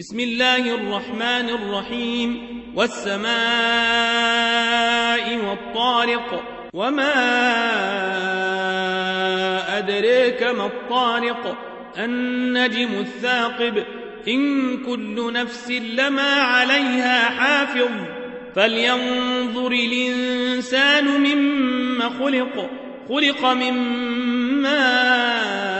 بسم الله الرحمن الرحيم. والسماء والطارق. وما أدريك ما الطارق. النجم الثاقب. إن كل نفس لما عليها حافظ. فلينظر الإنسان مما خلق. خلق من ماء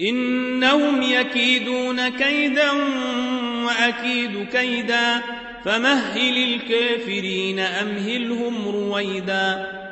إنهم يكيدون كيدا وأكيد كيدا فمهل الكافرين أمهلهم رويدا